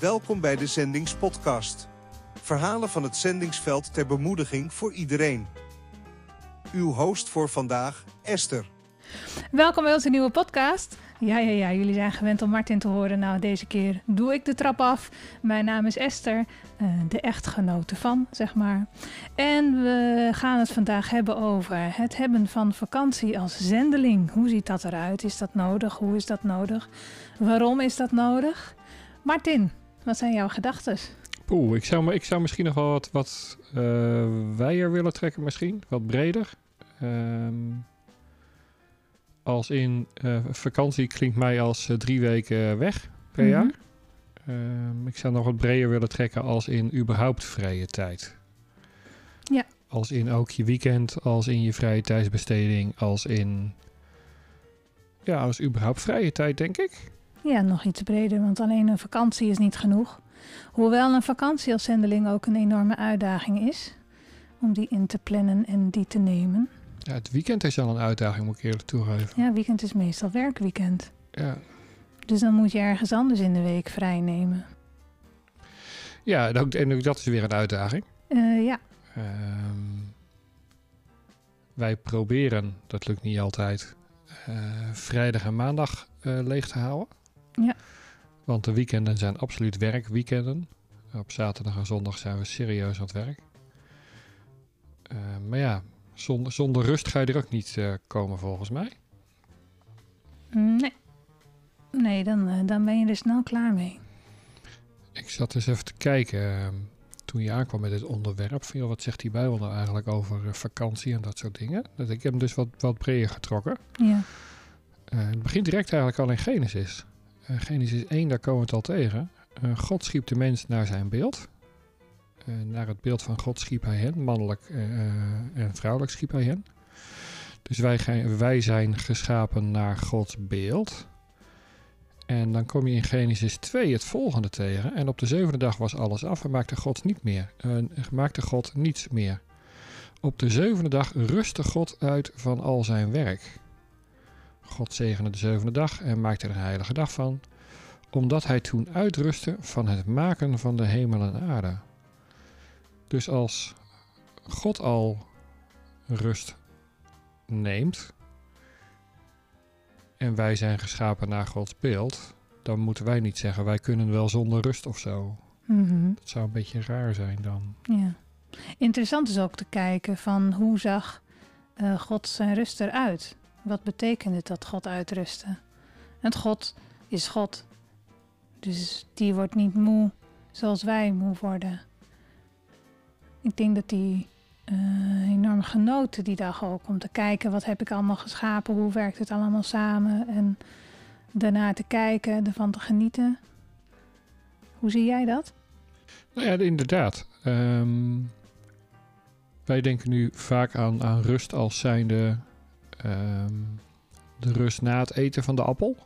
Welkom bij de Zendingspodcast. Verhalen van het zendingsveld ter bemoediging voor iedereen. Uw host voor vandaag, Esther. Welkom bij onze nieuwe podcast. Ja, ja, ja, jullie zijn gewend om Martin te horen. Nou, deze keer doe ik de trap af. Mijn naam is Esther, eh, de echtgenote van, zeg maar. En we gaan het vandaag hebben over het hebben van vakantie als zendeling. Hoe ziet dat eruit? Is dat nodig? Hoe is dat nodig? Waarom is dat nodig? Martin, wat zijn jouw gedachten? Poeh, ik zou, ik zou misschien nog wel wat, wat uh, wijer willen trekken misschien. Wat breder. Um, als in uh, vakantie klinkt mij als uh, drie weken weg per mm -hmm. jaar. Um, ik zou nog wat breder willen trekken als in überhaupt vrije tijd. Ja. Als in ook je weekend, als in je vrije tijdsbesteding, als in... Ja, als überhaupt vrije tijd, denk ik. Ja, nog iets breder, want alleen een vakantie is niet genoeg. Hoewel een vakantie als zendeling ook een enorme uitdaging is. Om die in te plannen en die te nemen. Ja, het weekend is al een uitdaging, moet ik eerlijk toegeven. Ja, weekend is meestal werkweekend. Ja. Dus dan moet je ergens anders in de week vrij nemen. Ja, en ook, en ook dat is weer een uitdaging. Uh, ja. Um, wij proberen, dat lukt niet altijd, uh, vrijdag en maandag uh, leeg te houden. Ja. Want de weekenden zijn absoluut werkweekenden. Op zaterdag en zondag zijn we serieus aan het werk. Uh, maar ja, zonder, zonder rust ga je er ook niet uh, komen volgens mij. Nee. Nee, dan, uh, dan ben je er snel klaar mee. Ik zat eens even te kijken toen je aankwam met dit onderwerp. Van, joh, wat zegt die Bijbel nou eigenlijk over vakantie en dat soort dingen? Dat ik heb hem dus wat, wat breder getrokken. Ja. het begint direct eigenlijk al in Genesis. Uh, Genesis 1, daar komen we het al tegen. Uh, God schiep de mens naar zijn beeld. Uh, naar het beeld van God schiep hij hen, mannelijk en vrouwelijk schiep hij hen. Dus wij, wij zijn geschapen naar Gods beeld. En dan kom je in Genesis 2 het volgende tegen. En op de zevende dag was alles af en maakte God niet meer. maakte God niets meer. Op de zevende dag rustte God uit van al zijn werk. God zegende de zevende dag en maakte er een heilige dag van, omdat hij toen uitrustte van het maken van de hemel en aarde. Dus als God al rust neemt en wij zijn geschapen naar Gods beeld, dan moeten wij niet zeggen wij kunnen wel zonder rust of zo. Mm -hmm. Dat zou een beetje raar zijn dan. Ja. Interessant is ook te kijken van hoe zag uh, God zijn rust eruit. Wat betekent het dat God uitrustte? En God is God. Dus die wordt niet moe zoals wij moe worden. Ik denk dat die uh, enorm genoten die dag ook. Om te kijken wat heb ik allemaal geschapen. Hoe werkt het allemaal samen. En daarna te kijken, ervan te genieten. Hoe zie jij dat? Nou ja, inderdaad. Um, wij denken nu vaak aan, aan rust als zijnde Um, de rust na het eten van de appel.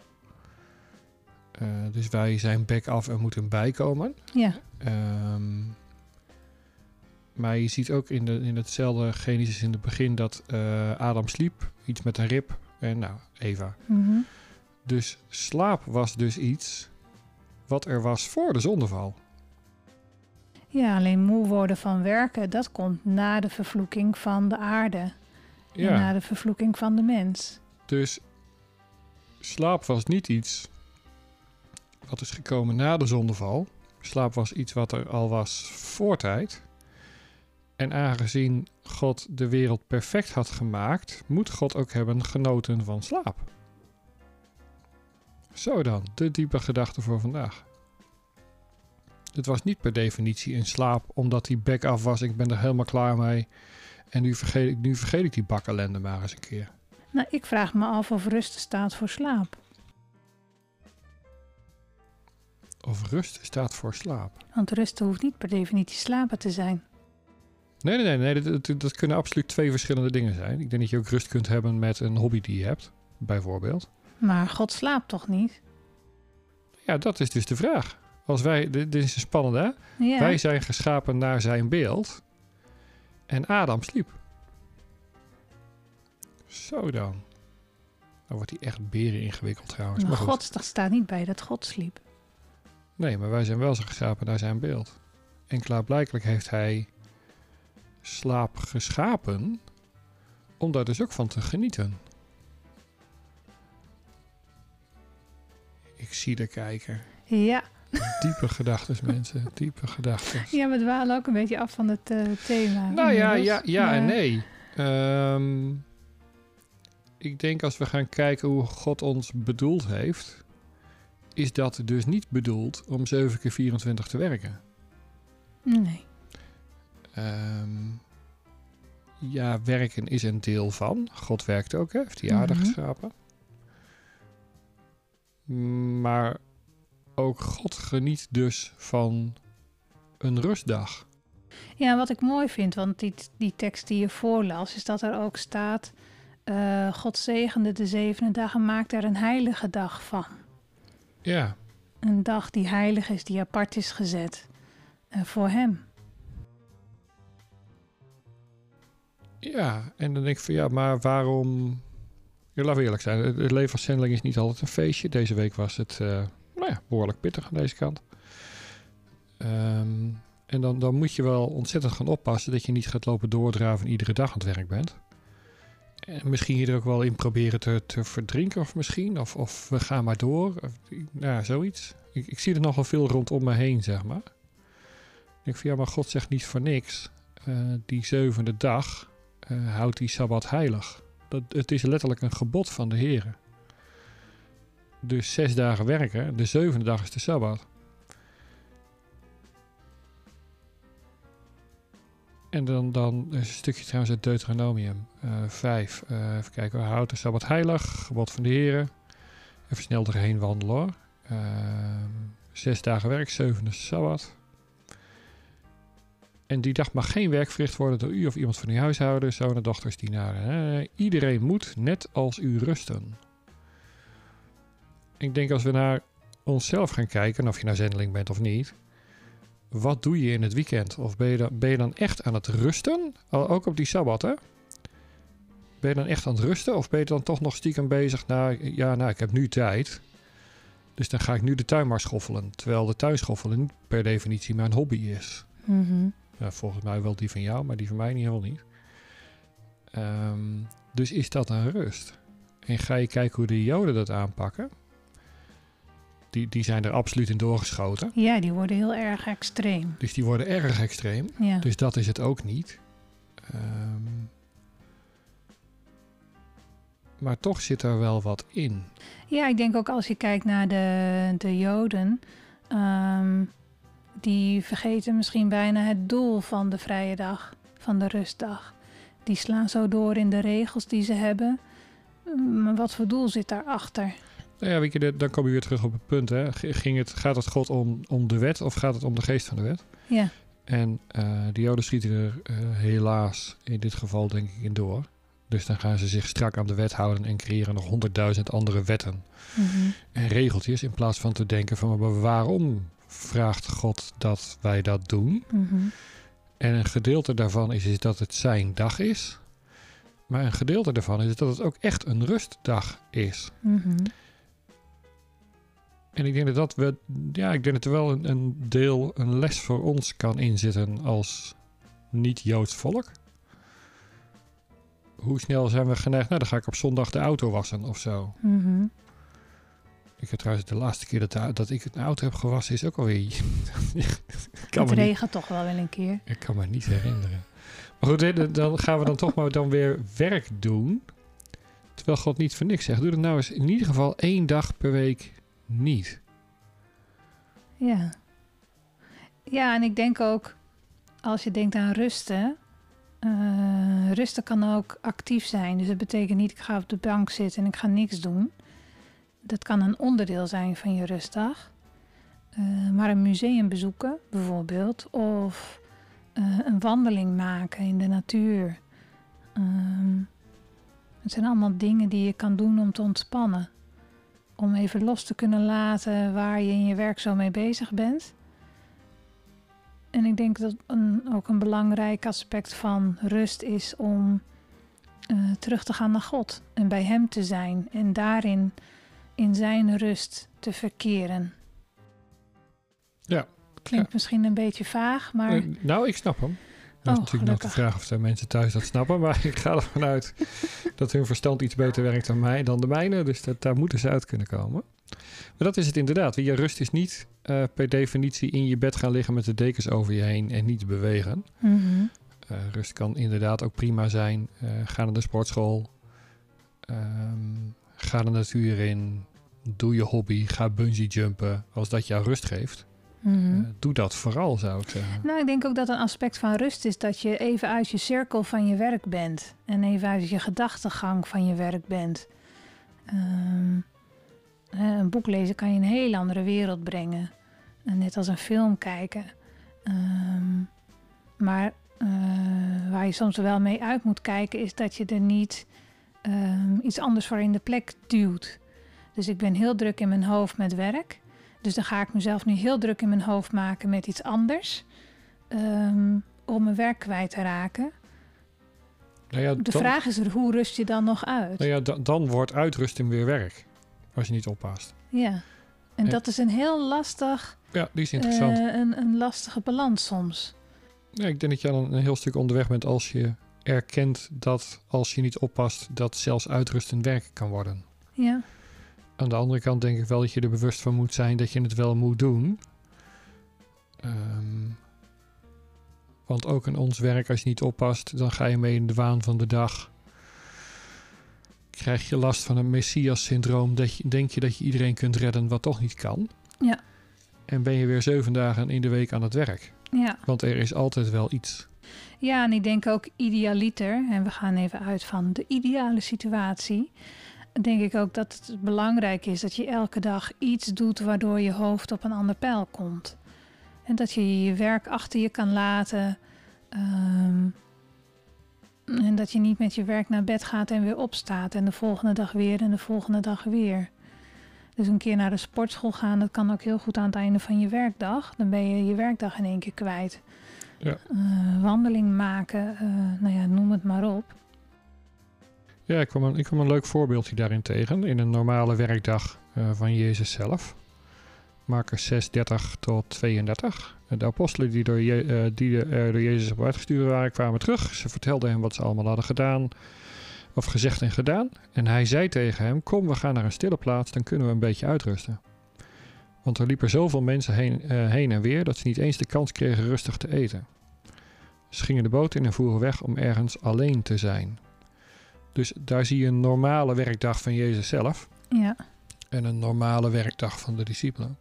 Uh, dus wij zijn bek af en moeten bijkomen. Ja. Um, maar je ziet ook in, de, in hetzelfde Genesis in het begin dat uh, Adam sliep. Iets met een rib. En nou, Eva. Mm -hmm. Dus slaap was dus iets wat er was voor de zondeval. Ja, alleen moe worden van werken, dat komt na de vervloeking van de aarde. Ja. En na de vervloeking van de mens. Dus slaap was niet iets wat is gekomen na de zondeval. Slaap was iets wat er al was voor tijd. En aangezien God de wereld perfect had gemaakt, moet God ook hebben genoten van slaap. Zo dan, de diepe gedachte voor vandaag. Het was niet per definitie een slaap omdat hij bek af was, ik ben er helemaal klaar mee. En nu vergeet, ik, nu vergeet ik die bak ellende maar eens een keer. Nou, ik vraag me af of rust staat voor slaap. Of rust staat voor slaap. Want rusten hoeft niet per definitie slapen te zijn. Nee, nee, nee. nee dat, dat, dat, kunnen absoluut twee verschillende dingen zijn. Ik denk dat je ook rust kunt hebben met een hobby die je hebt, bijvoorbeeld. Maar God slaapt toch niet? Ja, dat is dus de vraag. Als wij, dit is een spannende, hè? Ja. Wij zijn geschapen naar zijn beeld. En Adam sliep. Zo dan. Dan wordt hij echt beren ingewikkeld trouwens. Maar. God sta- staat niet bij dat God sliep. Nee, maar wij zijn wel zo geschapen naar zijn beeld. En klaarblijkelijk heeft hij slaap geschapen om daar dus ook van te genieten. Ik zie de kijker. Ja. Diepe gedachten, mensen. Diepe gedachten. ja, we dwalen ook een beetje af van het eh, thema. Nou ja, ja, ja en nee. Ehm, ik denk als we gaan kijken hoe God ons bedoeld heeft, is dat dus niet bedoeld om 7 keer 24 te werken. Nee. Ehm, ja, werken is een deel van. God werkt ook, hè? heeft hij aardig Mhm. geschapen. Maar ook God geniet dus van een rustdag. Ja, wat ik mooi vind, want die, die tekst die je voorlas, is dat er ook staat: eh, God zegende de zevende dag en maakt er een heilige dag van. Ja, Een dag die heilig is, die apart is gezet eh, voor Hem. Ja, en dan denk ik van ja, maar waarom... Ja, laten we eerlijk zijn, het leven als zendeling is niet altijd een feestje. Deze week was het eh, ja, behoorlijk pittig aan deze kant. Ehm, en dan, dan moet je wel ontzettend gaan oppassen dat je niet gaat lopen doordraven en iedere dag aan het werk bent. En misschien je er ook wel in proberen te, te verdrinken of misschien, of, of we gaan maar door. Of, nou zoiets. Ik, ik zie er nogal veel rondom me heen, zeg maar. Ik denk van ja, maar God zegt niet voor niks. eh, die zevende dag, eh, houdt die Sabbat heilig. Dat, het is letterlijk een gebod van de Heer. Dus zes dagen werken, de zevende dag is de Sabbat. En dan, dan een stukje trouwens uit Deuteronomium eh 5. Eh, even kijken, houdt de Sabbat heilig, gebod van de Heer. Even snel erheen wandelen hoor. Ehm, zes dagen werk, zevende Sabbat. En die dag mag geen werk verricht worden door u of iemand van uw huishouden, zoon en dochters, dienaren. Iedereen moet, net als u, rusten. Ik denk als we naar onszelf gaan kijken, of je nou zendeling bent of niet. Wat doe je in het weekend? Of ben je dan, ben je dan echt aan het rusten? Ook op die Sabbat, hè? Ben je dan echt aan het rusten? Of ben je dan toch nog stiekem bezig naar... Ja, nou, ik heb nu tijd. Dus dan ga ik nu de tuin maar schoffelen. Terwijl de tuinschoffelen niet per definitie mijn hobby is. Ja, volgens mij wel die van jou, maar die van mij niet helemaal niet. Dus is dat een rust? En ga je kijken hoe de Joden dat aanpakken? Die, die zijn er absoluut in doorgeschoten. Ja, die worden heel erg extreem. Dus die worden erg extreem. Ja. Dus dat is het ook niet. Ehm, maar toch zit er wel wat in. Ja, ik denk ook als je kijkt naar de, de Joden, ehm, die vergeten misschien bijna het doel van de vrije dag, van de rustdag. Die slaan zo door in de regels die ze hebben. Maar wat voor doel zit daarachter? Nou ja, weet je, dan kom je weer terug op het punt. Hè. Ging het, gaat het God om, om de wet of gaat het om de geest van de wet? Ja, En eh de Joden schieten er eh, helaas in dit geval denk ik in door. Dus dan gaan ze zich strak aan de wet houden en creëren nog honderdduizend andere wetten mhm. en regeltjes. In plaats van te denken van maar waarom vraagt God dat wij dat doen? Mhm. En een gedeelte daarvan is, is dat het zijn dag is. Maar een gedeelte daarvan is dat het ook echt een rustdag is. Mhm. En ik denk dat dat we, ja, ik denk dat er wel een, een deel, een les voor ons kan inzitten als niet-Joods volk. Hoe snel zijn we geneigd? Nou, dan ga ik op zondag de auto wassen of zo. Mhm. Ik heb trouwens de laatste keer dat, dat ik een auto heb gewassen is ook alweer... kan Het regent toch wel wel een keer. ik kan me niet herinneren. Maar goed, dan gaan we dan toch maar dan weer werk doen. Terwijl God niet voor niks zegt. Doe het nou eens in ieder geval één dag per week niet. Ja. Ja, en ik denk ook, als je denkt aan rusten, eh, rusten kan ook actief zijn. Dus dat betekent niet, ik ga op de bank zitten en ik ga niks doen. Dat kan een onderdeel zijn van je rustdag. Eh, maar een museum bezoeken, bijvoorbeeld, of eh, een wandeling maken in de natuur. Ehm, het zijn allemaal dingen die je kan doen om te ontspannen om even los te kunnen laten waar je in je werk zo mee bezig bent. En ik denk dat een, ook een belangrijk aspect van rust is om eh, terug te gaan naar God en bij Hem te zijn en daarin in Zijn rust te verkeren. Ja. Klinkt misschien een beetje vaag, maar Eh, nou, ik snap hem. Dat is Oh, natuurlijk nog de vraag of de mensen thuis dat snappen. Maar ik ga ervan uit dat hun verstand iets beter werkt dan, mij, dan de mijne. Dus dat, daar moeten ze uit kunnen komen. Maar dat is het inderdaad. Je rust is niet eh, per definitie in je bed gaan liggen met de dekens over je heen en niet bewegen. Mhm. Eh, rust kan inderdaad ook prima zijn. Eh, ga naar de sportschool. Ehm, ga de natuur in. Doe je hobby. Ga bungee jumpen. Als dat jou rust geeft. Mhm. Eh, doe dat vooral, zou ik zeggen. Nou, ik denk ook dat een aspect van rust is dat je even uit je cirkel van je werk bent. En even uit je gedachtegang van je werk bent. Ehm, een boek lezen kan je een heel andere wereld brengen. En net als een film kijken. Ehm, maar eh, waar je soms wel mee uit moet kijken, is dat je er niet ehm, iets anders voor in de plek duwt. Dus ik ben heel druk in mijn hoofd met werk. Dus dan ga ik mezelf nu heel druk in mijn hoofd maken met iets anders. ehm, om mijn werk kwijt te raken. Nou ja, De dan, vraag is er, hoe rust je dan nog uit? nou ja, da- dan wordt uitrusting weer werk. Als je niet oppast. Ja. En Ja. dat is een heel lastig, Ja, die is interessant. eh, een, een lastige balans soms. Ja, ik denk dat je dan een heel stuk onderweg bent als je erkent dat als je niet oppast, dat zelfs uitrusten werk kan worden. Ja, Aan de andere kant denk ik wel dat je er bewust van moet zijn dat je het wel moet doen. Ehm, want ook in ons werk, als je niet oppast, dan ga je mee in de waan van de dag. Krijg je last van een messias-syndroom. Dat je, denk je dat je iedereen kunt redden wat toch niet kan. Ja. En ben je weer zeven dagen in de week aan het werk. ja. Want er is altijd wel iets. ja, en ik denk ook idealiter, en we gaan even uit van de ideale situatie. Denk ik ook dat het belangrijk is dat je elke dag iets doet waardoor je hoofd op een ander pijl komt. En dat je je werk achter je kan laten. ehm, en dat je niet met je werk naar bed gaat en weer opstaat. En de volgende dag weer en de volgende dag weer. Dus een keer naar de sportschool gaan, dat kan ook heel goed aan het einde van je werkdag. Dan ben je je werkdag in één keer kwijt. Ja. Eh, wandeling maken, eh, nou ja, noem het maar op. Ja, ik kwam, een, ik kwam een leuk voorbeeldje daarin tegen. In een normale werkdag eh, van Jezus zelf. Marcus 6, 30 tot 32. De apostelen die, door, Je- eh, die door Jezus op uitgestuurd waren, kwamen terug. Ze vertelden hem wat ze allemaal hadden gedaan. Of gezegd en gedaan. En hij zei tegen hem, kom we gaan naar een stille plaats, dan kunnen we een beetje uitrusten. Want er liepen zoveel mensen heen, eh, heen en weer dat ze niet eens de kans kregen rustig te eten. Ze gingen de boot in en voeren weg om ergens alleen te zijn. Dus daar zie je een normale werkdag van Jezus zelf Ja, en een normale werkdag van de discipelen.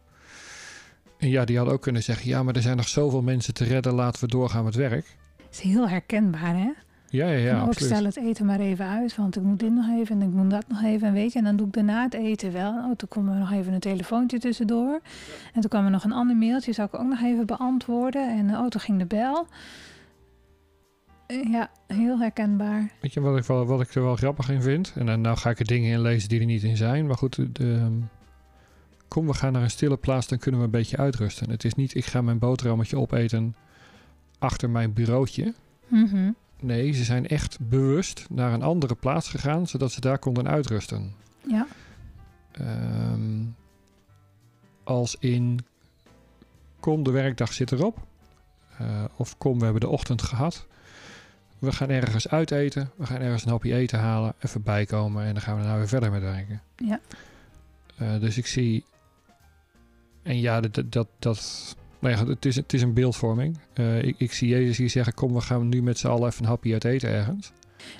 En ja, die hadden ook kunnen zeggen: ja, maar er zijn nog zoveel mensen te redden, laten we doorgaan met werk. is heel herkenbaar hè. Ja, ja, ja, en ook absoluut. stel het eten maar even uit, want ik moet dit nog even en ik moet dat nog even. En weet je, en dan doe ik daarna het eten wel. Oh, toen kwam er nog even een telefoontje tussendoor. En toen kwam er nog een ander mailtje, zou ik ook nog even beantwoorden. En oh, toen ging de bel. Ja, heel herkenbaar. Weet je wat ik, wel, wat ik er wel grappig in vind? En dan nou ga ik er dingen in lezen die er niet in zijn. Maar goed, de, ehm, kom, we gaan naar een stille plaats, dan kunnen we een beetje uitrusten. Het is niet, ik ga mijn boterhammetje opeten achter mijn bureautje. Mhm. Nee, ze zijn echt bewust naar een andere plaats gegaan, zodat ze daar konden uitrusten. Ja, Ehm, als in kom, de werkdag zit erop. Eh, of kom, we hebben de ochtend gehad. We gaan ergens uiteten. We gaan ergens een hapje eten halen. Even bijkomen en dan gaan we daarna weer verder met werken. Ja. Eh, dus ik zie... En ja, dat... dat, dat nou ja, het is, het is een beeldvorming. Eh, ik, ik zie Jezus hier zeggen... Kom, we gaan nu met z'n allen even een hapje uit eten ergens.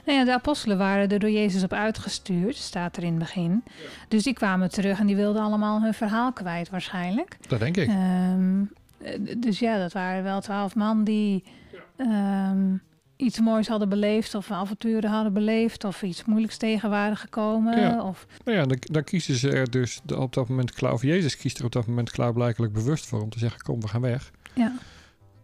Nou ja, de apostelen waren er door Jezus op uitgestuurd, staat er in het begin. Dus die kwamen terug en die wilden allemaal hun verhaal kwijt waarschijnlijk. Dat denk ik. Ehm, eh, dus ja, dat waren wel twaalf man die ehm, iets moois hadden beleefd of avonturen hadden beleefd of iets moeilijks tegen waren gekomen. Ja. Of, Nou ja, dan, dan kiezen ze er dus op dat moment klaar, of Jezus kiest er op dat moment klaarblijkelijk bewust voor om te zeggen: Kom, we gaan weg. ja.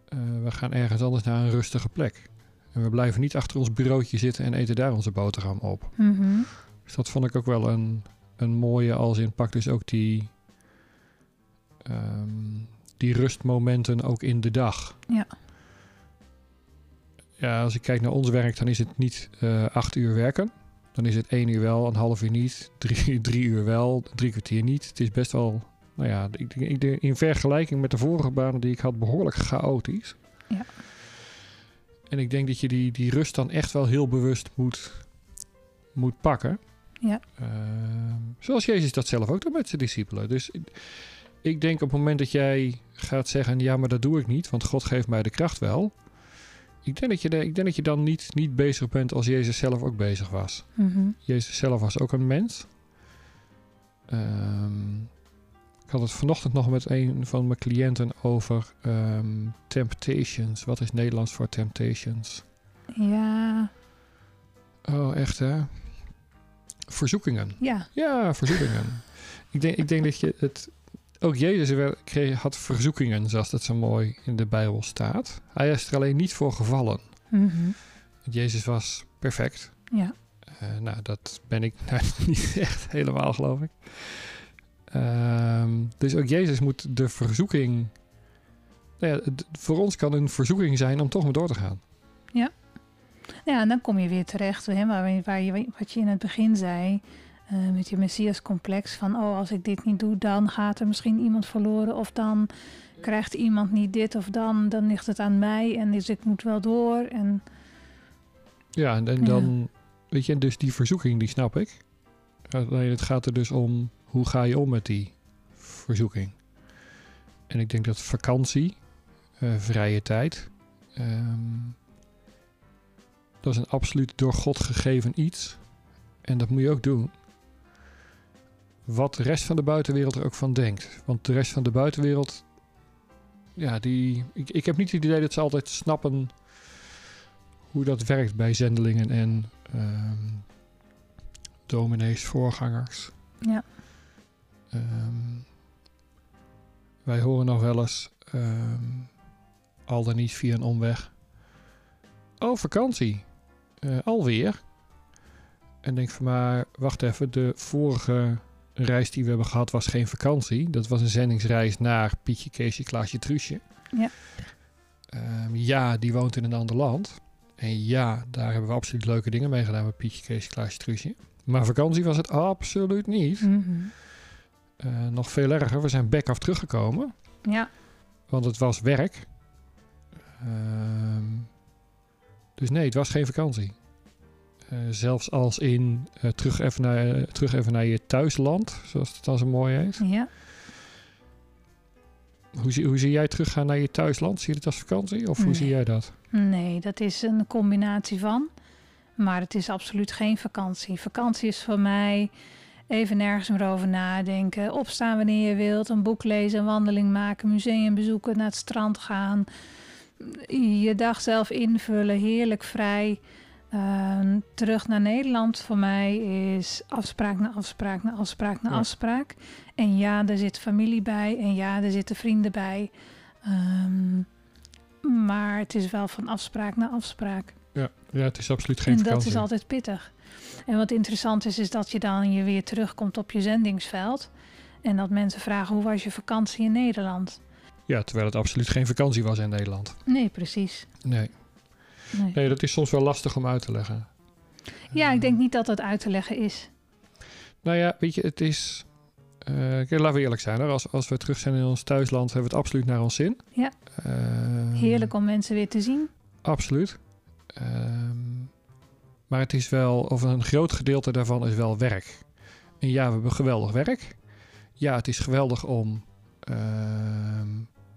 Eh, we gaan ergens anders naar een rustige plek. En we blijven niet achter ons bureautje zitten en eten daar onze boterham op. Mhm. Dus dat vond ik ook wel een, een mooie, als in pak dus ook die, ehm, die rustmomenten ook in de dag. Ja. Ja, als ik kijk naar ons werk, dan is het niet eh, acht uur werken. Dan is het één uur wel, een half uur niet, drie, drie uur wel, drie kwartier niet. Het is best wel nou ja, ik, ik, in vergelijking met de vorige banen die ik had, behoorlijk chaotisch. Ja. En ik denk dat je die, die rust dan echt wel heel bewust moet, moet pakken. Ja. Ehm, zoals Jezus dat zelf ook doet met zijn discipelen. Dus ik, ik denk op het moment dat jij gaat zeggen: ja, maar dat doe ik niet, want God geeft mij de kracht wel. Ik denk dat je, de, ik denk dat je dan niet, niet bezig bent als Jezus zelf ook bezig was. Mhm. Jezus zelf was ook een mens. Ehm, ik had het vanochtend nog met een van mijn cliënten over ehm, temptations. Wat is Nederlands voor temptations? Ja, Oh, echt hè? Verzoekingen. ja, Ja, verzoekingen. ik, denk, ik denk dat je het. Ook Jezus werd- kreeg, had verzoekingen, zoals dat zo mooi in de Bijbel staat. Hij is er alleen niet voor gevallen. mhm. Jezus was perfect. ja, Eh, nou, dat ben ik nou, niet echt helemaal, geloof ik. Ehm, dus ook Jezus moet de verzoeking. Nou ja, voor ons kan een verzoeking zijn om toch maar door te gaan. ja. En dan kom je weer terecht hè, waar je, wat je in het begin zei. Eh, met je Messias-complex. Van, oh, als ik dit niet doe, dan gaat er misschien iemand verloren. Of dan krijgt iemand niet dit of dan. Dan ligt het aan mij en dus ik moet wel door. En Ja, en, en Ja. dan, weet je, dus die verzoeking, die snap ik. Alleen het gaat er dus om, hoe ga je om met die verzoeking? En ik denk dat vakantie, eh, vrije tijd, ehm, dat is een absoluut door God gegeven iets. En dat moet je ook doen. Wat de rest van de buitenwereld er ook van denkt. Want de rest van de buitenwereld, ja, die, ik, ik heb niet het idee dat ze altijd snappen hoe dat werkt bij zendelingen en ehm dominees, voorgangers. ja, Ehm, wij horen nog wel eens, ehm, al dan niet via een omweg, oh vakantie, Eh, alweer. En denk van maar, wacht even, de vorige reis die we hebben gehad was geen vakantie. Dat was een zendingsreis naar Pietje, Keesje, Klaasje, Truusje. Ja. Ehm, ja, die woont in een ander land. En ja, daar hebben we absoluut leuke dingen mee gedaan met Pietje, Keesje, Klaasje, Truusje. Maar vakantie was het absoluut niet. mhm. Eh, nog veel erger, we zijn back af teruggekomen. ja, Want het was werk. Ehm, dus nee, het was geen vakantie. Eh, zelfs als in eh, terug, even naar, eh, terug even naar je thuisland, zoals het dan zo mooi heet. ja. Hoe, zie- hoe zie jij teruggaan naar je thuisland? Zie je het als vakantie? Of hoe zie jij dat? Nee, dat is een combinatie van. Maar het is absoluut geen vakantie. Vakantie is voor mij even nergens meer over nadenken. Opstaan wanneer je wilt, een boek lezen, een wandeling maken, museum bezoeken, naar het strand gaan. Je dag zelf invullen, heerlijk vrij. Ehm, terug naar Nederland voor mij is afspraak na afspraak na afspraak na Ja. afspraak. En ja, er zit familie bij. En ja, er zitten vrienden bij. Ehm, maar het is wel van afspraak naar afspraak. Ja, ja het is absoluut geen en vakantie. dat is altijd pittig. En wat interessant is, is dat je dan je weer terugkomt op je zendingsveld. En dat mensen vragen, hoe was je vakantie in Nederland? Ja, terwijl het absoluut geen vakantie was in Nederland. Nee, precies. Nee. Nee. nee, dat is soms wel lastig om uit te leggen. Ja, ik Ehm, denk niet dat dat uit te leggen is. Nou ja, weet je, het is. kijk, laten we eerlijk zijn. Hoor. Als, als we terug zijn in ons thuisland, hebben we het absoluut naar ons zin. Ja. Ehm, Heerlijk om mensen weer te zien. Absoluut. Ehm, maar het is wel, of een groot gedeelte daarvan is wel werk. En ja, we hebben geweldig werk. Ja, het is geweldig om ehm,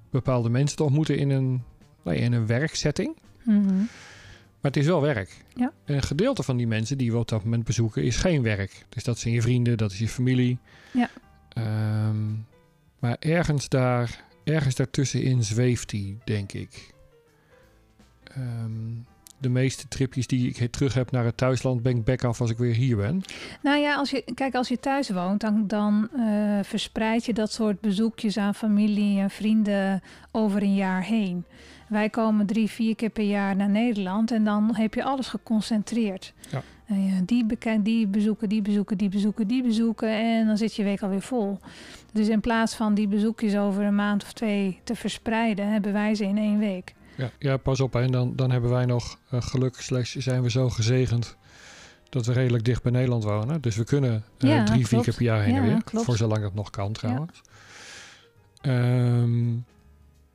bepaalde mensen te ontmoeten in een, nou ja, in een Mhm. Maar het is wel werk. Ja. En een gedeelte van die mensen die we op dat moment bezoeken is geen werk. Dus dat zijn je vrienden, dat is je familie. Ja. Ehm, maar ergens daar, ergens daartussenin zweeft die, denk ik. Ehm, de meeste tripjes die ik terug heb naar het thuisland ben ik back af als ik weer hier ben. Nou ja, als je, kijk, als je thuis woont, dan, dan eh, verspreid je dat soort bezoekjes aan familie en vrienden over een jaar heen. Wij komen drie, vier keer per jaar naar Nederland en dan heb je alles geconcentreerd. Ja. Ja, die, die bezoeken, die bezoeken, die bezoeken, die bezoeken en dan zit je week alweer vol. Dus in plaats van die bezoekjes over een maand of twee te verspreiden, hebben wij ze in één week. Ja, ja pas op. En dan, dan hebben wij nog eh, geluk, slash zijn we zo gezegend dat we redelijk dicht bij Nederland wonen. Dus we kunnen eh, Ja, drie, vier klopt. keer per jaar heen en Ja, weer. klopt. Voor zolang het nog kan trouwens. Ehm,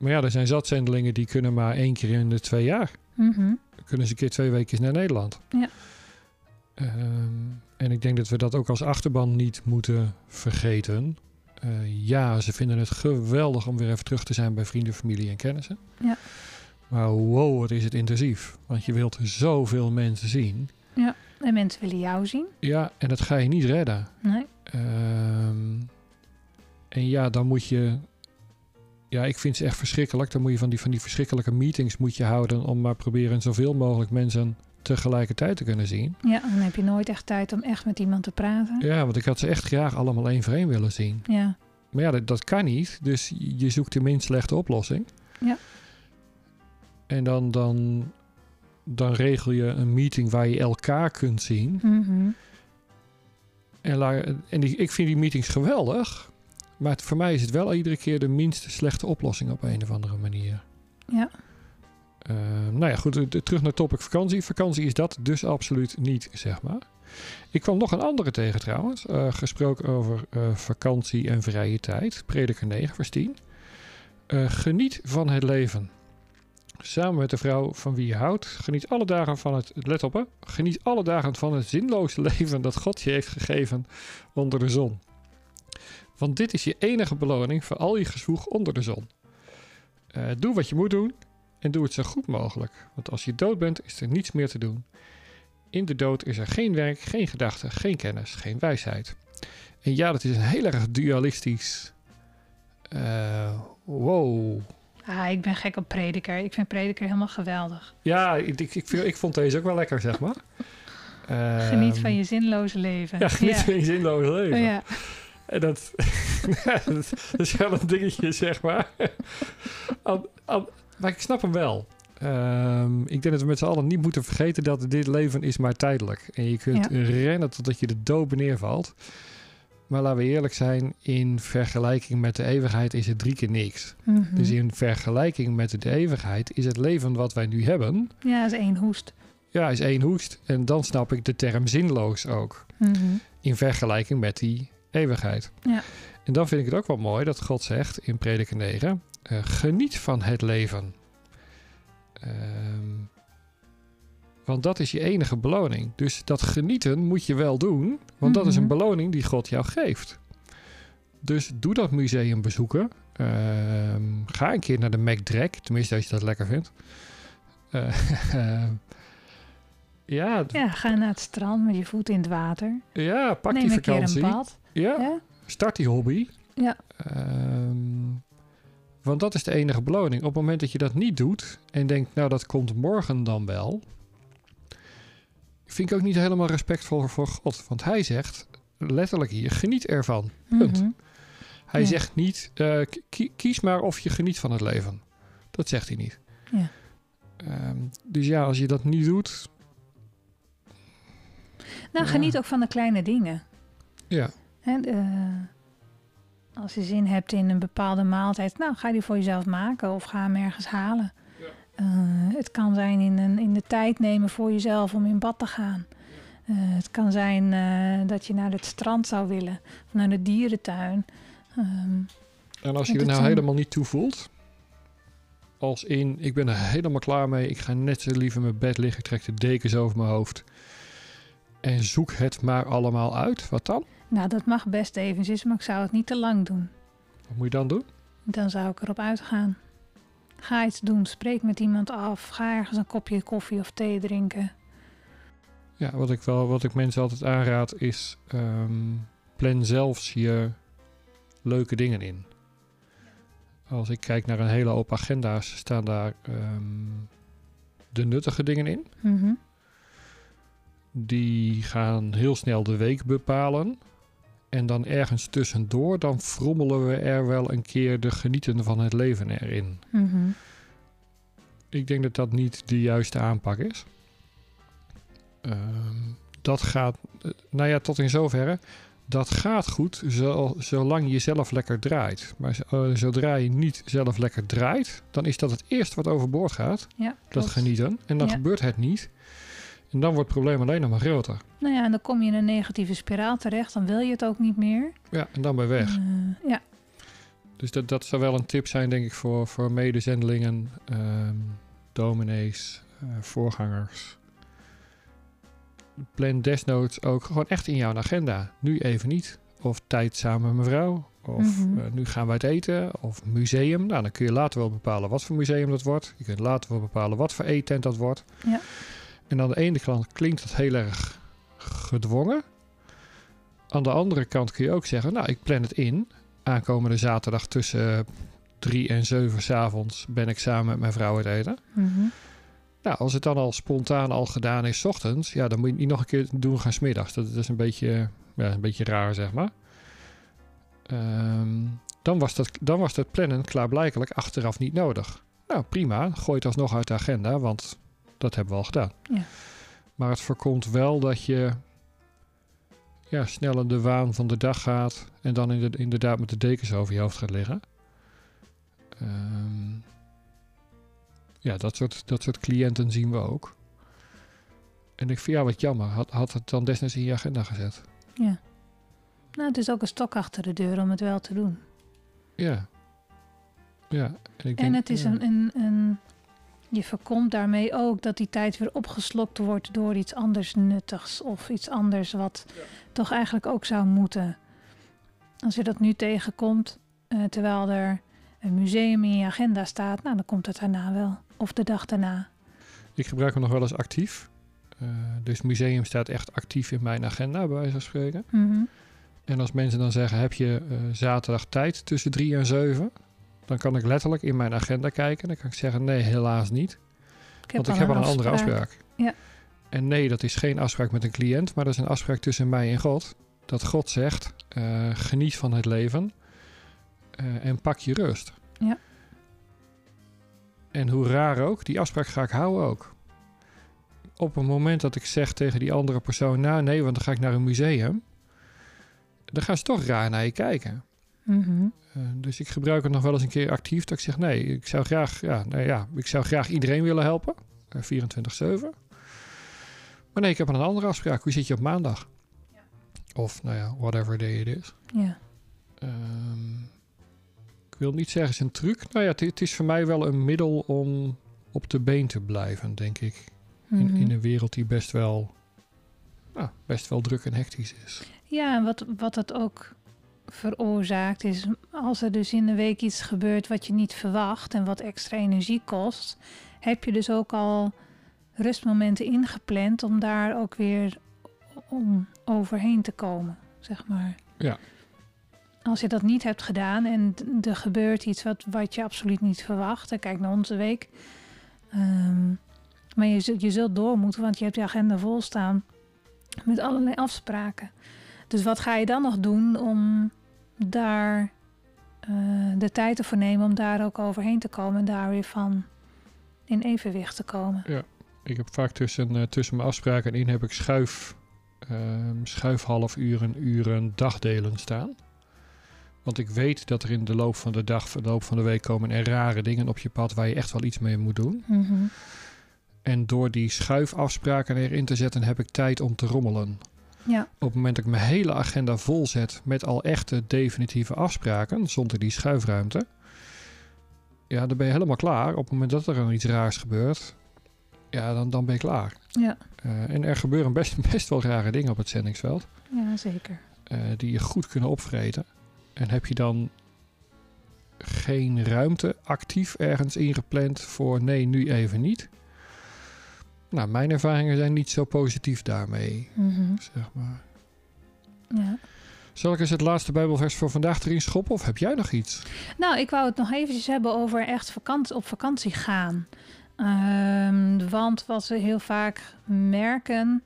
maar ja, er zijn zat zendelingen die kunnen maar één keer in de twee jaar. Mhm. Dan kunnen ze een keer twee weken naar Nederland. Ja. Ehm, en ik denk dat we dat ook als achterban niet moeten vergeten. Eh, ja, ze vinden het geweldig om weer even terug te zijn bij vrienden, familie en kennissen. Ja. Maar wow, wat is het intensief. Want je wilt zoveel mensen zien. En mensen willen jou zien. Ja, en dat ga je niet redden. Nee. Ehm, en ja, dan moet je. Ja, ik vind ze echt verschrikkelijk. Dan moet je van die, van die verschrikkelijke meetings moet je houden om maar proberen zoveel mogelijk mensen tegelijkertijd te kunnen zien. Ja, dan heb je nooit echt tijd om echt met iemand te praten. Ja, want ik had ze echt graag allemaal één voor één willen zien. Ja. Maar ja, dat, dat kan niet. Dus je zoekt de minst slechte oplossing. Ja. En dan, dan, dan regel je een meeting waar je elkaar kunt zien. Mhm. En, la- en die, ik vind die meetings geweldig. Maar het- voor mij is het wel iedere keer de minst slechte oplossing op een of andere manier. Ja. Eh, nou ja, goed. Terug naar topic vakantie. Vakantie is dat dus absoluut niet, zeg maar. Ik kwam nog een andere tegen trouwens. eh, gesproken over eh, vakantie en vrije tijd. Prediker 9, vers 10. Eh, geniet van het leven. Samen met de vrouw van wie je houdt. Geniet alle dagen van het... Let op hè. Geniet alle dagen van het zinloze leven dat God je heeft gegeven onder de zon. Want dit is je enige beloning voor al je gezwoeg onder de zon. Eh, doe wat je moet doen en doe het zo goed mogelijk. Want als je dood bent, is er niets meer te doen. In de dood is er geen werk, geen gedachte, geen kennis, geen wijsheid. En ja, dat is een heel erg dualistisch. eh, wow. Ah, ik ben gek op prediker. Ik vind prediker helemaal geweldig. Ja, ik, ik, ik, vond deze ook wel lekker, zeg maar. Geniet Ehm, van je zinloze leven. Ja, geniet van je zinloze leven. Oh, ja. En dat, dat is wel een dingetje, zeg maar. Maar ik snap hem wel. Ehm, ik denk dat we met z'n allen niet moeten vergeten dat dit leven is maar tijdelijk. En je kunt Ja. rennen totdat je de dood neervalt. Maar laten we eerlijk zijn, in vergelijking met de eeuwigheid is het drie keer niks. Mhm. Dus in vergelijking met de eeuwigheid is het leven wat wij nu hebben, Ja, is één hoest. ja, is één hoest. En dan snap ik de term zinloos ook Mhm. in vergelijking met die eeuwigheid. Ja. En dan vind ik het ook wel mooi dat God zegt in Prediker 9: eh, geniet van het leven. Ehm, want dat is je enige beloning. Dus dat genieten moet je wel doen, want dat is een Mhm. beloning die God jou geeft. Dus doe dat museum bezoeken. Ehm, ga een keer naar de McDrek, tenminste als je dat lekker vindt. Eh, ja, Ja, ga naar het strand met je voet in het water. ja, pak Neem die een keer vakantie. een bad. Ja, Ja? start die hobby. Ja. Ehm, want dat is de enige beloning. Op het moment dat je dat niet doet en denkt, nou dat komt morgen dan wel. Vind ik ook niet helemaal respectvol voor God. Want hij zegt letterlijk hier, geniet ervan. Punt. Mhm. Hij Ja. zegt niet, eh, ki- kies maar of je geniet van het leven. Dat zegt hij niet. Ja. Ehm, dus ja, als je dat niet doet, Nou, geniet ook van de kleine dingen. ja. Als je zin hebt in een bepaalde maaltijd, nou ga die voor jezelf maken of ga hem ergens halen. Eh, het kan zijn in, een, in de tijd nemen voor jezelf om in bad te gaan. Eh, het kan zijn eh, dat je naar het strand zou willen of naar de dierentuin. Ehm, En als je er nou helemaal niet toe voelt, als in ik ben er helemaal klaar mee, ik ga net zo liever in mijn bed liggen, ik trek de dekens over mijn hoofd en zoek het maar allemaal uit, wat dan? nou, dat mag best eventjes, maar ik zou het niet te lang doen. Wat moet je dan doen? Dan zou ik erop uitgaan. Ga iets doen, spreek met iemand af, ga ergens een kopje koffie of thee drinken. Ja, wat ik, wel, wat ik mensen altijd aanraad is, ehm, plan zelfs je leuke dingen in. Als ik kijk naar een hele hoop agenda's, staan daar ehm, de nuttige dingen in. Mhm. Die gaan heel snel de week bepalen. En dan ergens tussendoor, dan frommelen we er wel een keer de genieten van het leven erin. Mhm. Ik denk dat dat niet de juiste aanpak is. Ehm, dat gaat, eh, nou ja, tot in zoverre. Dat gaat goed zo, zolang je zelf lekker draait. Maar eh, zodra je niet zelf lekker draait, dan is dat het eerste wat overboord gaat. Ja, Dat klopt. genieten. En dan Ja. gebeurt het niet. En dan wordt het probleem alleen nog maar groter. Nou ja, en dan kom je in een negatieve spiraal terecht. Dan wil je het ook niet meer. Ja, en dan ben je weg. Eh, ja, Dus dat, dat zou wel een tip zijn, denk ik, voor, voor medezendelingen, ehm, dominees, eh, voorgangers. Plan desnoods ook gewoon echt in jouw agenda. Nu even niet. Of tijd samen met mijn vrouw. Of Mhm. eh, nu gaan we uit eten. Of museum. Nou, dan kun je later wel bepalen wat voor museum dat wordt. Je kunt later wel bepalen wat voor eettent dat wordt. Ja. En aan de ene kant klinkt dat heel erg gedwongen. Aan de andere kant kun je ook zeggen, nou, ik plan het in. Aankomende zaterdag tussen 3 en 7 s avonds ben ik samen met mijn vrouw uit eten. Mhm. Nou, als het dan al spontaan al gedaan is 's ochtends, ja, dan moet je het niet nog een keer doen gaan 's middags. Dat, dat is een beetje, ja, een beetje raar, zeg maar. Ehm, dan, was dat, dan was dat plannen klaarblijkelijk achteraf niet nodig. Nou, prima. Gooi het alsnog uit de agenda, want dat hebben we al gedaan. Ja. Maar het voorkomt wel dat je ja, snel in de waan van de dag gaat en dan inderdaad, met de dekens over je hoofd gaat liggen. Ehm, ja, dat soort, dat soort cliënten zien we ook. En ik vind ja, wat jammer. Had, had het dan destijds in je agenda gezet. Ja. Nou, het is ook een stok achter de deur om het wel te doen. Ja. Ja. En, ik En denk- het is ja. een, een, een. Je voorkomt daarmee ook dat die tijd weer opgeslokt wordt door iets anders nuttigs. Of iets anders wat toch eigenlijk ook zou moeten. Als je dat nu tegenkomt, eh, terwijl er een museum in je agenda staat, nou dan komt het daarna wel. Of de dag daarna. Ik gebruik hem nog wel eens actief. Eh, dus museum staat echt actief in mijn agenda, bij wijze van spreken. Mhm. En als mensen dan zeggen, heb je eh, zaterdag tijd tussen drie en zeven? Dan kan ik letterlijk in mijn agenda kijken. Dan kan ik zeggen, nee, helaas niet. Ik Want ik heb al een andere afspraak. Ja. En nee, dat is geen afspraak met een cliënt, maar dat is een afspraak tussen mij en God. Dat God zegt, eh, geniet van het leven eh, en pak je rust. Ja. En hoe raar ook, die afspraak ga ik houden ook. Op het moment dat ik zeg tegen die andere persoon, nou nee, want dan ga ik naar een museum. Dan gaan ze toch raar naar je kijken. Mhm. Eh, dus ik gebruik het nog wel eens een keer actief. Dat ik zeg, nee, ik zou graag, ja, nou ja, ik zou graag iedereen willen helpen. Eh, 24-7. Maar nee, ik heb een andere afspraak. Hoe zit je op maandag? Of, nou ja, whatever day it is. Ja. Ehm, ik wil niet zeggen, het is een truc. Nou ja, het, is voor mij wel een middel om op de been te blijven, denk ik. In, Mhm. in een wereld die best wel, nou, best wel druk en hectisch is. Ja, en wat, wat het ook veroorzaakt is, als er dus in de week iets gebeurt wat je niet verwacht en wat extra energie kost, heb je dus ook al rustmomenten ingepland om daar ook weer om overheen te komen, zeg maar. Ja. Als je dat niet hebt gedaan en er gebeurt iets wat, wat je absoluut niet verwacht, en kijk naar onze week. Ehm, maar je, zult- je zult door moeten, want je hebt je agenda vol staan met allerlei afspraken. Dus wat ga je dan nog doen om daar eh, de tijd ervoor nemen om daar ook overheen te komen en daar weer van in evenwicht te komen? Ik heb vaak tussen, eh, tussen mijn afspraken in heb ik schuif, ehm schuif half uren, uren, dagdelen staan. Want ik weet dat er in de loop van de dag, de loop van de week komen er rare dingen op je pad waar je echt wel iets mee moet doen. Mhm. En door die schuifafspraken erin te zetten heb ik tijd om te rommelen. Ja, Op het moment dat ik mijn hele agenda vol zet met al echte definitieve afspraken, zonder die schuifruimte, ja, dan ben je helemaal klaar. Op het moment dat er dan iets raars gebeurt, ja, dan, dan ben je klaar. ja, Eh, en er gebeuren best, best wel rare dingen op het zendingsveld, ja zeker. eh, die je goed kunnen opvreten. En heb je dan geen ruimte actief ergens ingepland voor nee, nu even niet? Nou, mijn ervaringen zijn niet zo positief daarmee, Mhm. zeg maar. Ja. Zal ik eens het laatste Bijbelvers voor vandaag erin schoppen of heb jij nog iets? Nou, ik wou het nog eventjes hebben over echt vakantie, op vakantie gaan. Ehm, want wat we heel vaak merken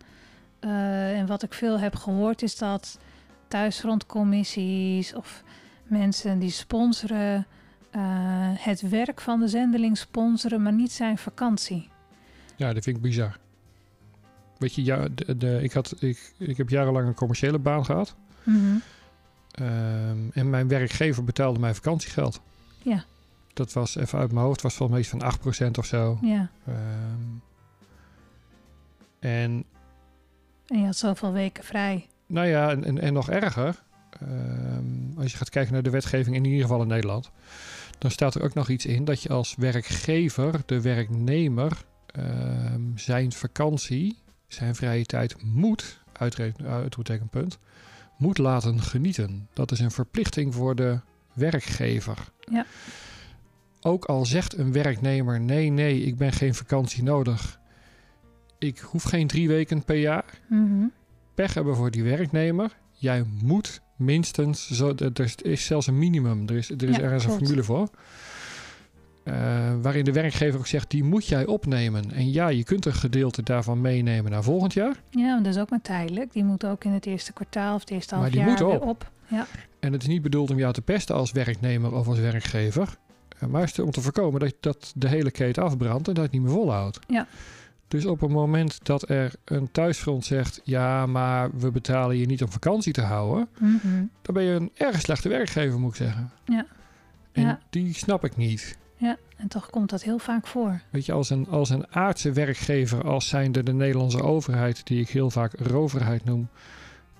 eh, en wat ik veel heb gehoord is dat thuisfrontcommissies of mensen die sponsoren eh, het werk van de zendeling sponsoren, maar niet zijn vakantie. Ja, dat vind ik bizar. Weet je, ja, de, de- ik, had, ik, ik heb jarenlang een commerciële baan gehad. Ehm, en mijn werkgever betaalde mij vakantiegeld. Ja. Dat was even uit mijn hoofd, was volgens mij iets van 8% of zo. Ja, Ehm, en en je had zoveel weken vrij. nou ja, en, en, en nog erger. ehm, als je gaat kijken naar de wetgeving in ieder geval in Nederland, dan staat er ook nog iets in dat je als werkgever, de werknemer, zijn vakantie, zijn vrije tijd moet, uitroeptekenpunt, moet laten genieten. Dat is een verplichting voor de werkgever. Ja. Ook al zegt een werknemer: nee, nee, ik ben geen vakantie nodig. Ik hoef geen drie weken per jaar. Mhm. Pech hebben voor die werknemer. Jij moet minstens, zo, er is zelfs een minimum. Er is, er is Ja, ergens een formule voor. Eh, waarin de werkgever ook zegt: die moet jij opnemen. En ja, je kunt een gedeelte daarvan meenemen naar volgend jaar. Ja, dat is ook maar tijdelijk. Die moet ook in het eerste kwartaal of het eerste half jaar moet op. op. Ja, En het is niet bedoeld om jou te pesten als werknemer of als werkgever. eh, Maar is om te voorkomen dat, dat de hele keten afbrandt en dat het niet meer volhoudt. Ja. Dus op het moment dat er een thuisfront zegt: ja, maar we betalen je niet om vakantie te houden. Mhm. dan ben je een erg slechte werkgever, moet ik zeggen. Ja. En Ja. die snap ik niet. Ja, en toch komt dat heel vaak voor. Weet je, als een, als een aardse werkgever, als zijnde de Nederlandse overheid, die ik heel vaak roverheid noem,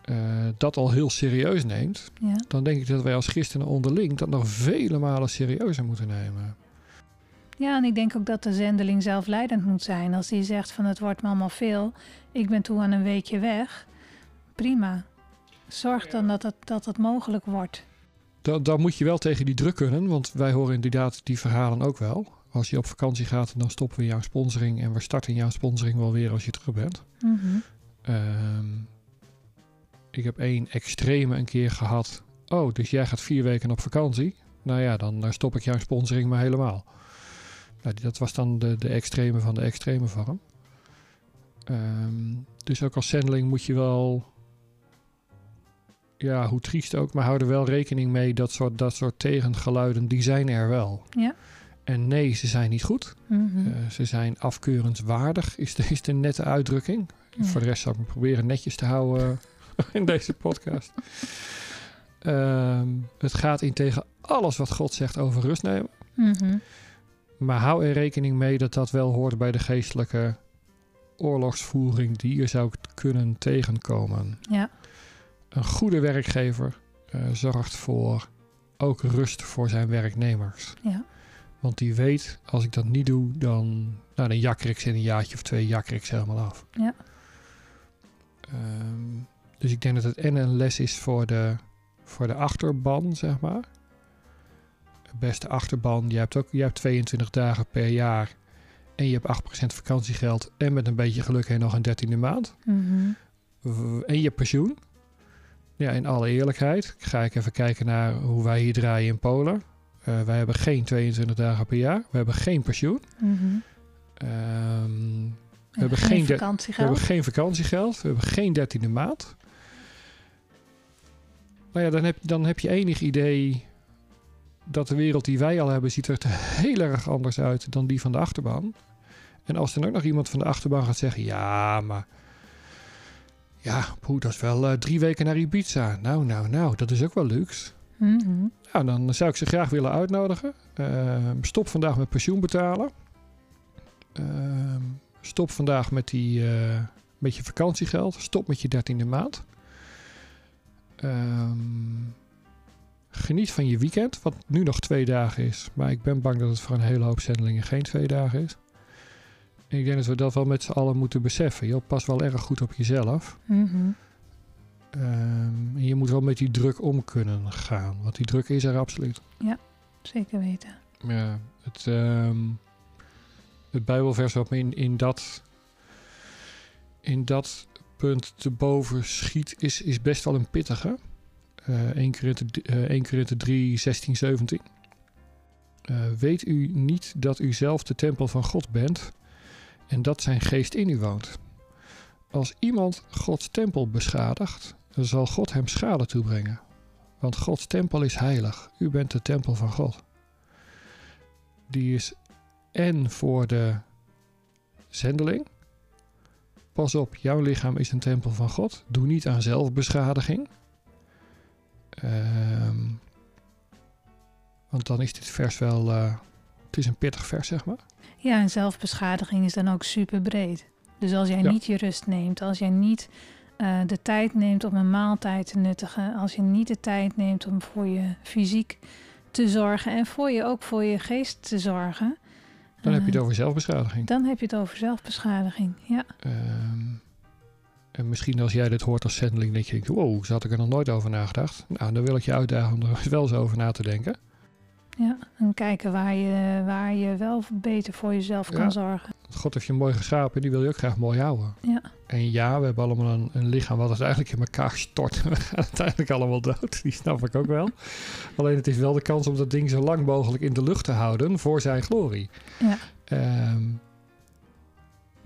eh, dat al heel serieus neemt, Ja. dan denk ik dat wij als christenen onderling dat nog vele malen serieuzer moeten nemen. ja, en ik denk ook dat de zendeling zelf leidend moet zijn. Als die zegt van het wordt me allemaal veel, ik ben toe aan een weekje weg. Prima. Zorg dan dat het, dat het mogelijk wordt. Dan, dan moet je wel tegen die druk kunnen, want wij horen inderdaad die verhalen ook wel. Als je op vakantie gaat, dan stoppen we jouw sponsoring en we starten jouw sponsoring wel weer als je terug bent. Mhm. Ehm, ik heb één extreme een keer gehad. Oh, dus jij gaat vier weken op vakantie? Nou ja, dan stop ik jouw sponsoring maar helemaal. Nou, dat was dan de, de extreme van de extreme vorm. Ehm, dus ook als zendeling moet je wel... Ja, hoe triest ook, maar hou er wel rekening mee. Dat soort, dat soort tegengeluiden, die zijn er wel. Ja. En nee, ze zijn niet goed. Mhm. Eh, ze zijn afkeurenswaardig, is de, is de nette uitdrukking. Ja. Voor de rest zal ik me proberen netjes te houden in deze podcast. Ehm, het gaat in tegen alles wat God zegt over rust nemen. Mhm. Maar hou er rekening mee dat dat wel hoort bij de geestelijke oorlogsvoering die je zou kunnen tegenkomen. Ja. Een goede werkgever eh, zorgt voor ook rust voor zijn werknemers. Ja. Want die weet, als ik dat niet doe, dan, nou, dan jakker ik ze in een jaartje of twee jakker ik ze helemaal af. Ja. Ehm, dus ik denk dat het en een les is voor de, voor de achterban, zeg maar. De beste achterban. Je hebt ook je hebt 22 dagen per jaar. En je hebt 8% vakantiegeld. En met een beetje geluk heb je nog een dertiende maand. Mhm. En je pensioen. Ja, in alle eerlijkheid. Ga ik even kijken naar hoe wij hier draaien in Polen. Eh, wij hebben geen 22 dagen per jaar. We hebben geen pensioen. Mhm. Ehm, We hebben geen geen de- we vakantiegeld. hebben geen vakantiegeld. We hebben geen dertiende maand. Nou ja, dan heb, dan heb je enig idee dat de wereld die wij al hebben, ziet er heel erg anders uit dan die van de achterban. En als dan ook nog iemand van de achterban gaat zeggen, ja, maar ja, poeh, dat is wel eh, drie weken naar Ibiza. Nou, nou, nou, dat is ook wel luxe. Mhm. Nou, dan zou ik ze graag willen uitnodigen. Ehm, stop vandaag met pensioen betalen. Ehm, stop vandaag met, die, eh, met je vakantiegeld. Stop met je dertiende maand. Ehm, geniet van je weekend, wat nu nog twee dagen is. Maar ik ben bang dat het voor een hele hoop zendelingen geen twee dagen is. Ik denk dat we dat wel met z'n allen moeten beseffen. Je pas wel erg goed op jezelf. Mhm. Ehm, en je moet wel met die druk om kunnen gaan. Want die druk is er absoluut. Zeker weten. Ja, het, ehm, het Bijbelvers wat me in, in, dat, in dat punt te boven schiet, is, is best wel een pittige. 1 Korinthe eh, 1 Korinthe 3, 16, 17. Eh, weet u niet dat u zelf de tempel van God bent en dat zijn geest in u woont? Als iemand Gods tempel beschadigt, dan zal God hem schade toebrengen. Want Gods tempel is heilig. U bent de tempel van God. Die is en voor de zendeling. Pas op, jouw lichaam is een tempel van God. Doe niet aan zelfbeschadiging. Ehm, want dan is dit vers wel. eh, het is een pittig vers, zeg maar. Ja, en zelfbeschadiging is dan ook super breed. Dus als jij Ja. niet je rust neemt, als jij niet eh, de tijd neemt om een maaltijd te nuttigen, als je niet de tijd neemt om voor je fysiek te zorgen en voor je ook voor je geest te zorgen, Dan heb je het eh, over zelfbeschadiging. dan heb je het over zelfbeschadiging. Ja, Ehm, en misschien als jij dit hoort als zendeling, denk je, wow, zo had ik er nog nooit over nagedacht. Nou, dan wil ik je uitdagen om er wel eens over na te denken. Ja. En kijken waar je, waar je wel beter voor jezelf kan zorgen. God heeft je mooi geschapen, die wil je ook graag mooi houden. Ja. En ja, we hebben allemaal een, een lichaam wat het eigenlijk in elkaar stort. We gaan uiteindelijk allemaal dood, die snap ik ook wel. Alleen het is wel de kans om dat ding zo lang mogelijk in de lucht te houden voor zijn glorie. Ja. En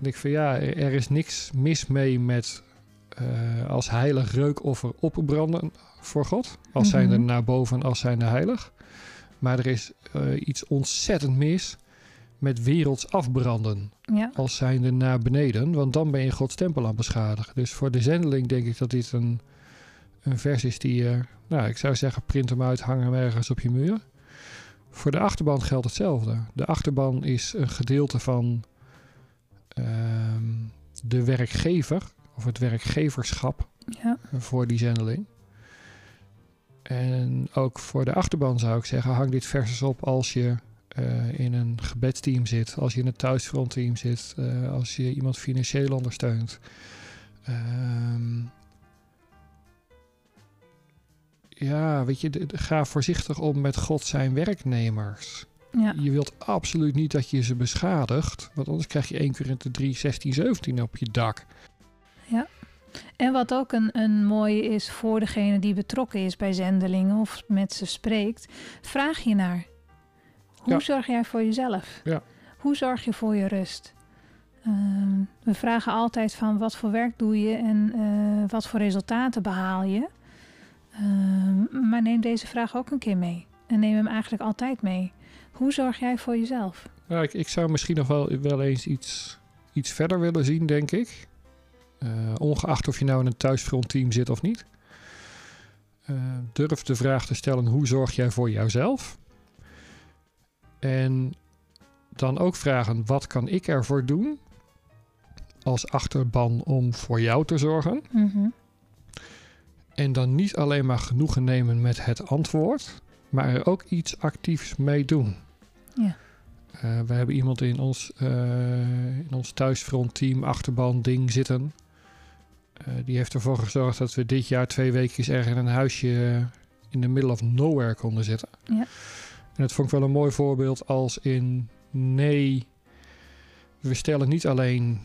ik van ja, er is niks mis mee met eh, als heilig reukoffer opbranden voor God. Als zijn er Mhm. naar boven, als zijn er heilig. Maar er is eh, iets ontzettend mis met werelds afbranden Ja, als zijnde naar beneden, want dan ben je Gods tempel aan het beschadigen. Dus voor de zendeling denk ik dat dit een, een vers is die je, nou ik zou zeggen, print hem uit, hang hem ergens op je muur. Voor de achterban geldt hetzelfde. De achterban is een gedeelte van ehm, de werkgever, of het werkgeverschap ja, voor die zendeling. En ook voor de achterban zou ik zeggen, hang dit vers eens op als je eh, in een gebedsteam zit, als je in een thuisfrontteam zit, eh, als je iemand financieel ondersteunt. Ehm, ja, weet je, de- de- ga voorzichtig om met God zijn werknemers. ja, Je wilt absoluut niet dat je ze beschadigt, want anders krijg je 1 keer 3, 16, 17 op je dak. En wat ook een, een mooie is voor degene die betrokken is bij zendelingen of met ze spreekt, vraag je naar. Hoe Ja. zorg jij voor jezelf? Ja. Hoe zorg je voor je rust? Ehm, we vragen altijd van wat voor werk doe je en eh, wat voor resultaten behaal je. Ehm, maar neem deze vraag ook een keer mee. En neem hem eigenlijk altijd mee. Hoe zorg jij voor jezelf? Nou, ik, ik zou misschien nog wel, wel eens iets, iets verder willen zien, denk ik. Eh, ongeacht of je nou in een thuisfrontteam zit of niet. Eh, durf de vraag te stellen: hoe zorg jij voor jouzelf? En dan ook vragen: wat kan ik ervoor doen als achterban om voor jou te zorgen? Mhm. En dan niet alleen maar genoegen nemen met het antwoord, maar er ook iets actiefs mee doen. Ja. Eh, we hebben iemand in ons, in ons thuisfrontteam achterban ding zitten. Eh, die heeft ervoor gezorgd dat we dit jaar twee weken ergens in een huisje in de middle of nowhere konden zitten. Ja. En dat vond ik wel een mooi voorbeeld als in nee, we stellen niet alleen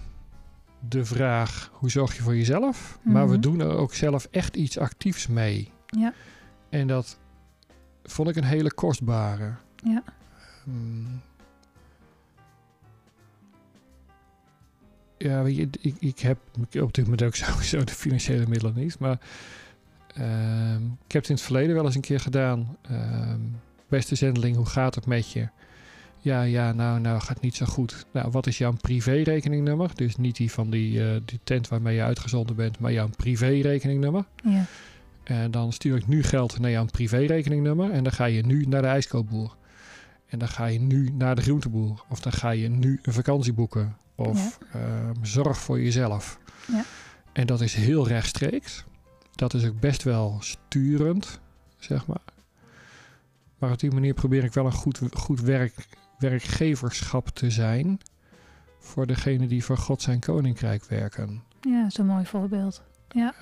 de vraag hoe zorg je voor jezelf, maar we Mhm. doen er ook zelf echt iets actiefs mee. Ja. En dat vond ik een hele kostbare. Ja. Hmm. Ja, weet je, ik, ik heb op dit moment ook sowieso de financiële middelen niet. Maar ehm, ik heb het in het verleden wel eens een keer gedaan. Ehm, beste zendeling, hoe gaat het met je? Ja, ja, nou, nou gaat niet zo goed. Nou, wat is jouw privérekeningnummer? Dus niet die van die, eh, die tent waarmee je uitgezonden bent, maar jouw privérekeningnummer. Ja. En dan stuur ik nu geld naar jouw privérekeningnummer. En dan ga je nu naar de ijskoopboer. En dan ga je nu naar de groenteboer. Of dan ga je nu een vakantie boeken. Of ehm, zorg voor jezelf. Ja. En dat is heel rechtstreeks. Dat is ook best wel sturend, zeg maar. Maar op die manier probeer ik wel een goed, goed werk, werkgeverschap te zijn. Voor degene die voor God zijn koninkrijk werken. ja, dat is een mooi voorbeeld.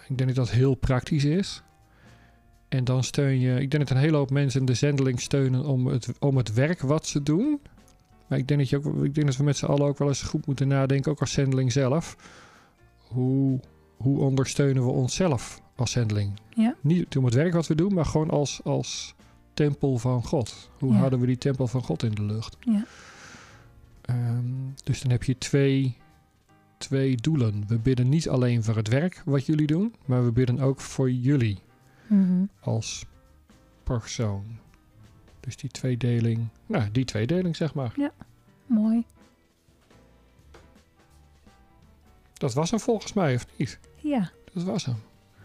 Ik denk dat dat heel praktisch is. En dan steun je, ik denk dat een hele hoop mensen de zendeling steunen om het, om het werk wat ze doen. Maar ik denk dat, je ook, ik denk dat we met z'n allen ook wel eens goed moeten nadenken, ook als zendeling zelf. Hoe, hoe ondersteunen we onszelf als zendeling? Ja. Niet om het werk wat we doen, maar gewoon als, als tempel van God. Hoe Ja. houden we die tempel van God in de lucht? Ja. Ehm, dus dan heb je twee, twee doelen. We bidden niet alleen voor het werk wat jullie doen, maar we bidden ook voor jullie Mhm. als persoon. Dus die tweedeling, nou, die tweedeling zeg maar. Mooi. Dat was hem volgens mij, of niet? Ja, Dat was hem.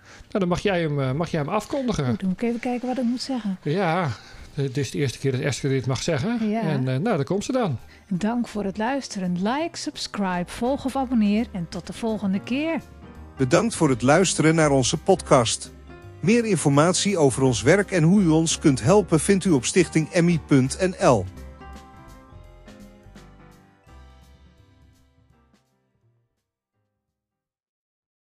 Nou, dan mag jij hem, eh, mag jij hem afkondigen. goed. Dan moet ik even kijken wat ik moet zeggen. Ja, dit is de eerste keer dat Esther dit mag zeggen. Ja. En eh, nou, daar komt ze dan. Dank voor het luisteren. Like, subscribe, volg of abonneer. En tot de volgende keer. Bedankt voor het luisteren naar onze podcast. Meer informatie over ons werk en hoe u ons kunt helpen vindt u op stichtingemmie.nl.